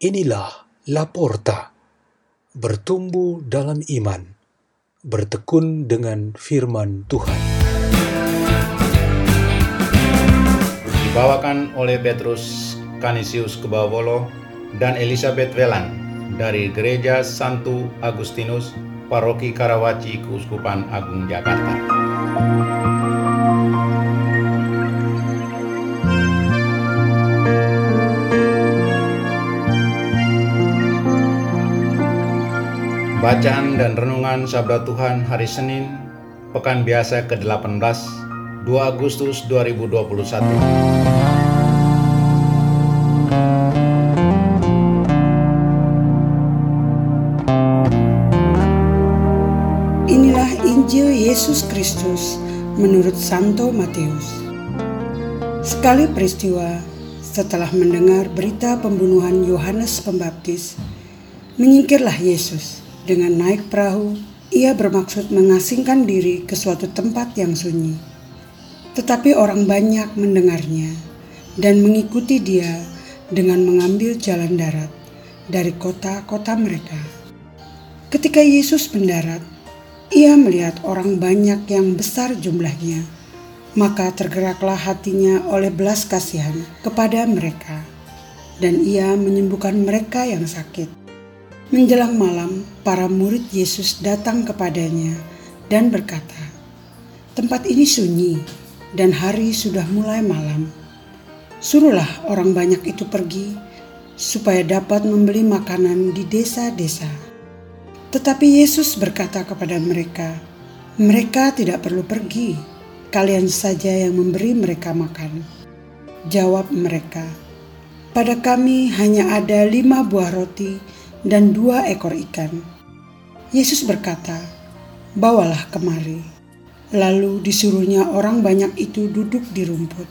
Inilah Laporta, bertumbuh dalam iman, bertekun dengan firman Tuhan. Dibawakan oleh Petrus Canisius Kebawolo dan Elizabeth Welan dari Gereja Santo Agustinus, Paroki Karawaci, Keuskupan Agung Jakarta. Bacaan dan Renungan Sabda Tuhan Hari Senin, Pekan Biasa ke-18, 2 Agustus 2021. Inilah Injil Yesus Kristus menurut Santo Matius. Sekali peristiwa, setelah mendengar berita pembunuhan Yohanes Pembaptis, menyingkirlah Yesus dengan naik perahu, ia bermaksud mengasingkan diri ke suatu tempat yang sunyi. Tetapi orang banyak mendengarnya dan mengikuti dia dengan mengambil jalan darat dari kota-kota mereka. Ketika Yesus mendarat, ia melihat orang banyak yang besar jumlahnya, maka tergeraklah hatinya oleh belas kasihan kepada mereka, dan ia menyembuhkan mereka yang sakit. Menjelang malam, para murid Yesus datang kepadanya dan berkata, "Tempat ini sunyi dan hari sudah mulai malam. Suruhlah orang banyak itu pergi supaya dapat membeli makanan di desa-desa." Tetapi Yesus berkata kepada mereka, "Mereka tidak perlu pergi, kalian saja yang memberi mereka makan." Jawab mereka, "Pada kami hanya ada lima buah roti." Dan dua ekor ikan. Yesus berkata, "Bawalah kemari." Lalu disuruhnya orang banyak itu duduk di rumput.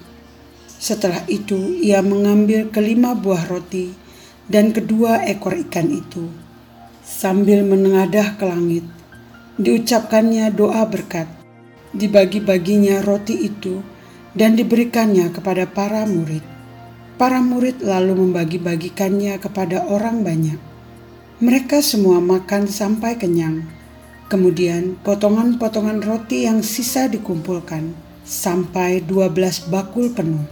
Setelah itu, ia mengambil kelima buah roti dan kedua ekor ikan itu. Sambil menengadah ke langit, diucapkannya doa berkat. Dibagi-baginya roti itu dan diberikannya kepada para murid. Para murid lalu membagi-bagikannya kepada orang banyak. Mereka semua makan sampai kenyang. Kemudian potongan-potongan roti yang sisa dikumpulkan sampai 12 bakul penuh.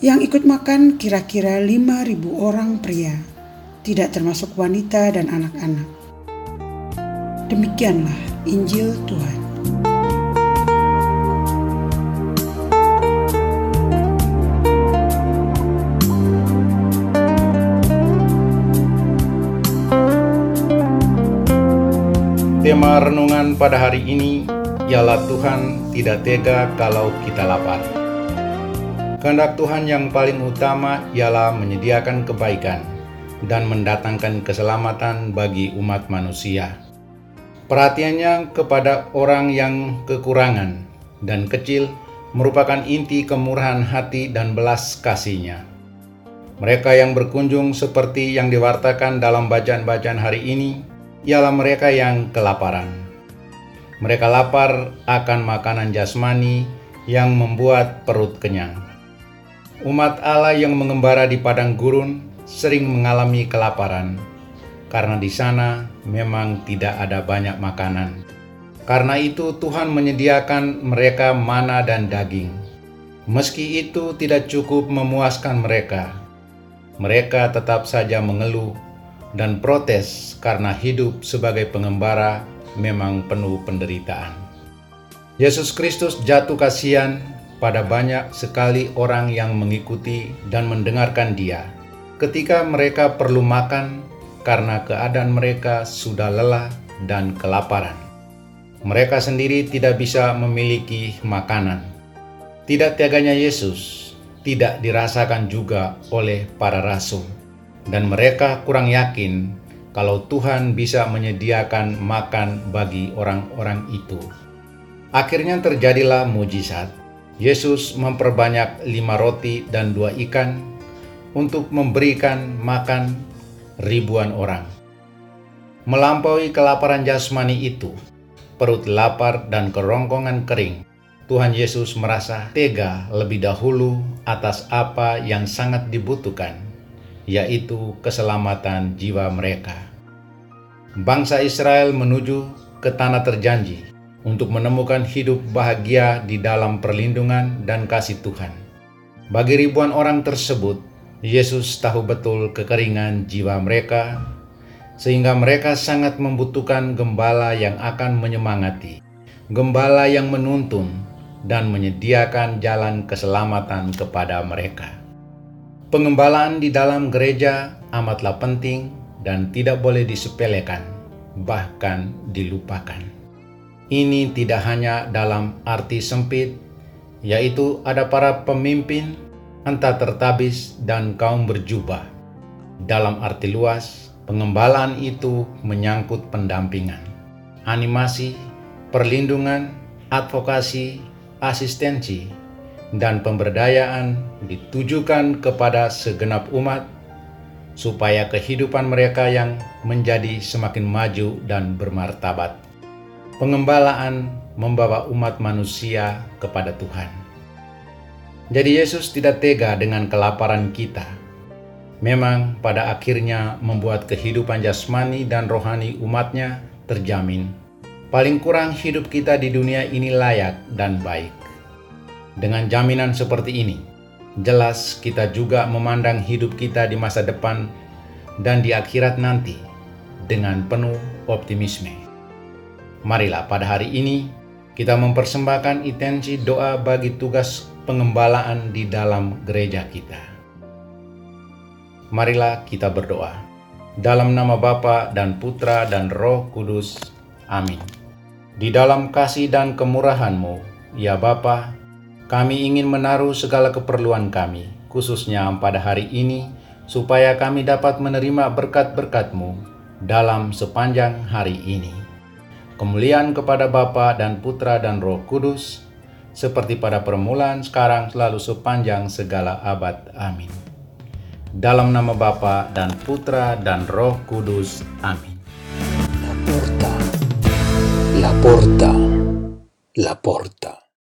Yang ikut makan kira-kira 5.000 orang pria, tidak termasuk wanita dan anak-anak. Demikianlah Injil Tuhan. Tema renungan pada hari ini ialah Tuhan tidak tega kalau kita lapar. Kehendak Tuhan yang paling utama ialah menyediakan kebaikan dan mendatangkan keselamatan bagi umat manusia. Perhatiannya kepada orang yang kekurangan dan kecil merupakan inti kemurahan hati dan belas kasihnya. Mereka yang berkunjung seperti yang diwartakan dalam bacaan-bacaan hari ini ialah mereka yang kelaparan. Mereka lapar akan makanan jasmani yang membuat perut kenyang. Umat Allah yang mengembara di padang gurun sering mengalami kelaparan karena di sana memang tidak ada banyak makanan. Karena itu, Tuhan menyediakan mereka mana dan daging. Meski itu tidak cukup memuaskan mereka, mereka tetap saja mengeluh dan protes karena hidup sebagai pengembara memang penuh penderitaan. Yesus Kristus jatuh kasihan pada banyak sekali orang yang mengikuti dan mendengarkan Dia ketika mereka perlu makan karena keadaan mereka sudah lelah dan kelaparan. Mereka sendiri tidak bisa memiliki makanan. Tidak teganya Yesus tidak dirasakan juga oleh para rasul dan mereka kurang yakin kalau Tuhan bisa menyediakan makan bagi orang-orang itu. Akhirnya terjadilah mujizat. Yesus memperbanyak lima roti dan dua ikan untuk memberikan makan ribuan orang. Melampaui kelaparan jasmani itu, perut lapar dan kerongkongan kering, Tuhan Yesus merasa tega lebih dahulu atas apa yang sangat dibutuhkan yaitu keselamatan jiwa mereka. Bangsa Israel menuju ke tanah terjanji untuk menemukan hidup bahagia di dalam perlindungan dan kasih Tuhan. Bagi ribuan orang tersebut, Yesus tahu betul kekeringan jiwa mereka, sehingga mereka sangat membutuhkan gembala yang akan menyemangati, gembala yang menuntun, dan menyediakan jalan keselamatan kepada mereka. Pengembalaan di dalam gereja amatlah penting dan tidak boleh disepelekan, bahkan dilupakan. Ini tidak hanya dalam arti sempit, yaitu ada para pemimpin, entah tertabis dan kaum berjubah. Dalam arti luas, pengembalaan itu menyangkut pendampingan, animasi, perlindungan, advokasi, asistensi, dan pemberdayaan ditujukan kepada segenap umat, supaya kehidupan mereka yang menjadi semakin maju dan bermartabat. Pengembalaan membawa umat manusia kepada Tuhan. Jadi, Yesus tidak tega dengan kelaparan kita. Memang, pada akhirnya membuat kehidupan jasmani dan rohani umatnya terjamin. Paling kurang, hidup kita di dunia ini layak dan baik. Dengan jaminan seperti ini, jelas kita juga memandang hidup kita di masa depan dan di akhirat nanti dengan penuh optimisme. Marilah pada hari ini kita mempersembahkan intensi doa bagi tugas pengembalaan di dalam gereja kita. Marilah kita berdoa. Dalam nama Bapa dan Putra dan Roh Kudus. Amin. Di dalam kasih dan kemurahan-Mu, ya Bapa, kami ingin menaruh segala keperluan kami, khususnya pada hari ini, supaya kami dapat menerima berkat-berkat-Mu dalam sepanjang hari ini. Kemuliaan kepada Bapa dan Putra dan Roh Kudus, seperti pada permulaan, sekarang, selalu sepanjang segala abad. Amin. Dalam nama Bapa dan Putra dan Roh Kudus. Amin. La porta, la porta, la porta.